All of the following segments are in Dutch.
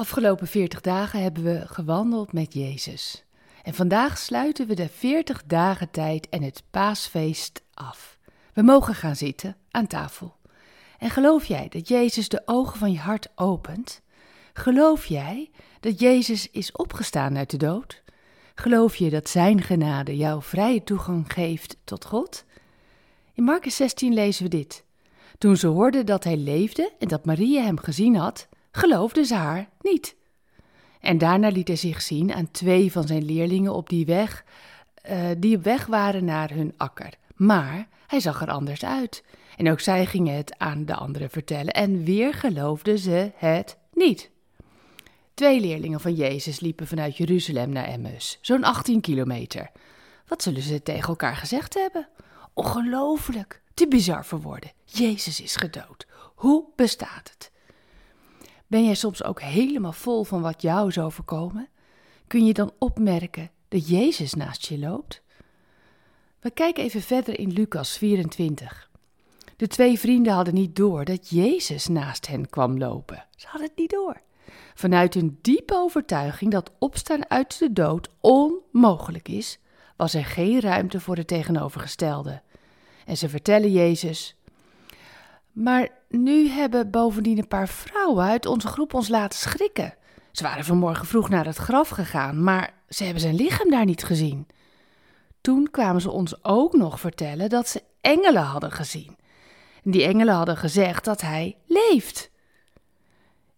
afgelopen 40 dagen hebben we gewandeld met Jezus. En vandaag sluiten we de 40 dagen tijd en het paasfeest af. We mogen gaan zitten aan tafel. En geloof jij dat Jezus de ogen van je hart opent? Geloof jij dat Jezus is opgestaan uit de dood? Geloof je dat Zijn genade jou vrije toegang geeft tot God? In Marcus 16 lezen we dit. Toen ze hoorden dat hij leefde en dat Maria hem gezien had, geloofden ze haar niet. En daarna liet hij zich zien aan twee van zijn leerlingen op die weg, uh, die op weg waren naar hun akker. Maar hij zag er anders uit. En ook zij gingen het aan de anderen vertellen. En weer geloofden ze het niet. Twee leerlingen van Jezus liepen vanuit Jeruzalem naar Emmaus, zo'n 18 kilometer. Wat zullen ze tegen elkaar gezegd hebben? Ongelooflijk, te bizar voor woorden. Jezus is gedood. Hoe bestaat het? Ben jij soms ook helemaal vol van wat jou is overkomen? Kun je dan opmerken dat Jezus naast je loopt? We kijken even verder in Lucas 24. De twee vrienden hadden niet door dat Jezus naast hen kwam lopen. Ze hadden het niet door. Vanuit een diepe overtuiging dat opstaan uit de dood onmogelijk is, was er geen ruimte voor het tegenovergestelde. En ze vertellen Jezus: Maar nu hebben bovendien een paar vrouwen uit onze groep ons laten schrikken. Ze waren vanmorgen vroeg naar het graf gegaan, maar ze hebben zijn lichaam daar niet gezien. Toen kwamen ze ons ook nog vertellen dat ze engelen hadden gezien. En die engelen hadden gezegd dat hij leeft.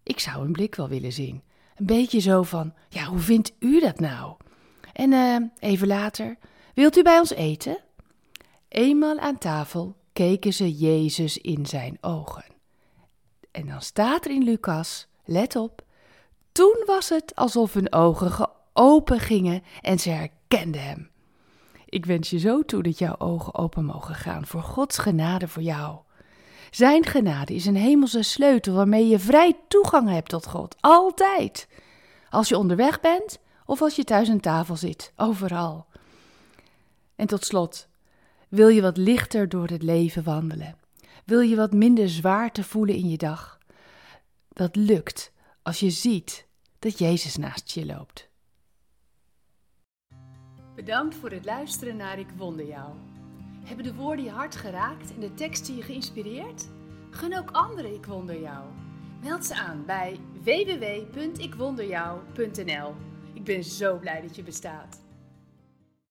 Ik zou hun blik wel willen zien. Een beetje zo van: ja, hoe vindt u dat nou? En uh, even later: wilt u bij ons eten? Eenmaal aan tafel keken ze Jezus in zijn ogen. En dan staat er in Lucas, let op, toen was het alsof hun ogen open gingen en ze herkenden hem. Ik wens je zo toe dat jouw ogen open mogen gaan voor Gods genade voor jou. Zijn genade is een hemelse sleutel waarmee je vrij toegang hebt tot God, altijd. Als je onderweg bent of als je thuis aan tafel zit, overal. En tot slot, wil je wat lichter door het leven wandelen? Wil je wat minder zwaarte voelen in je dag? Dat lukt als je ziet dat Jezus naast je loopt. Bedankt voor het luisteren naar Ik Wonder Jou. Hebben de woorden je hart geraakt en de teksten je geïnspireerd? Gun ook anderen Ik Wonder Jou. Meld ze aan bij www.ikwonderjou.nl. Ik ben zo blij dat je bestaat.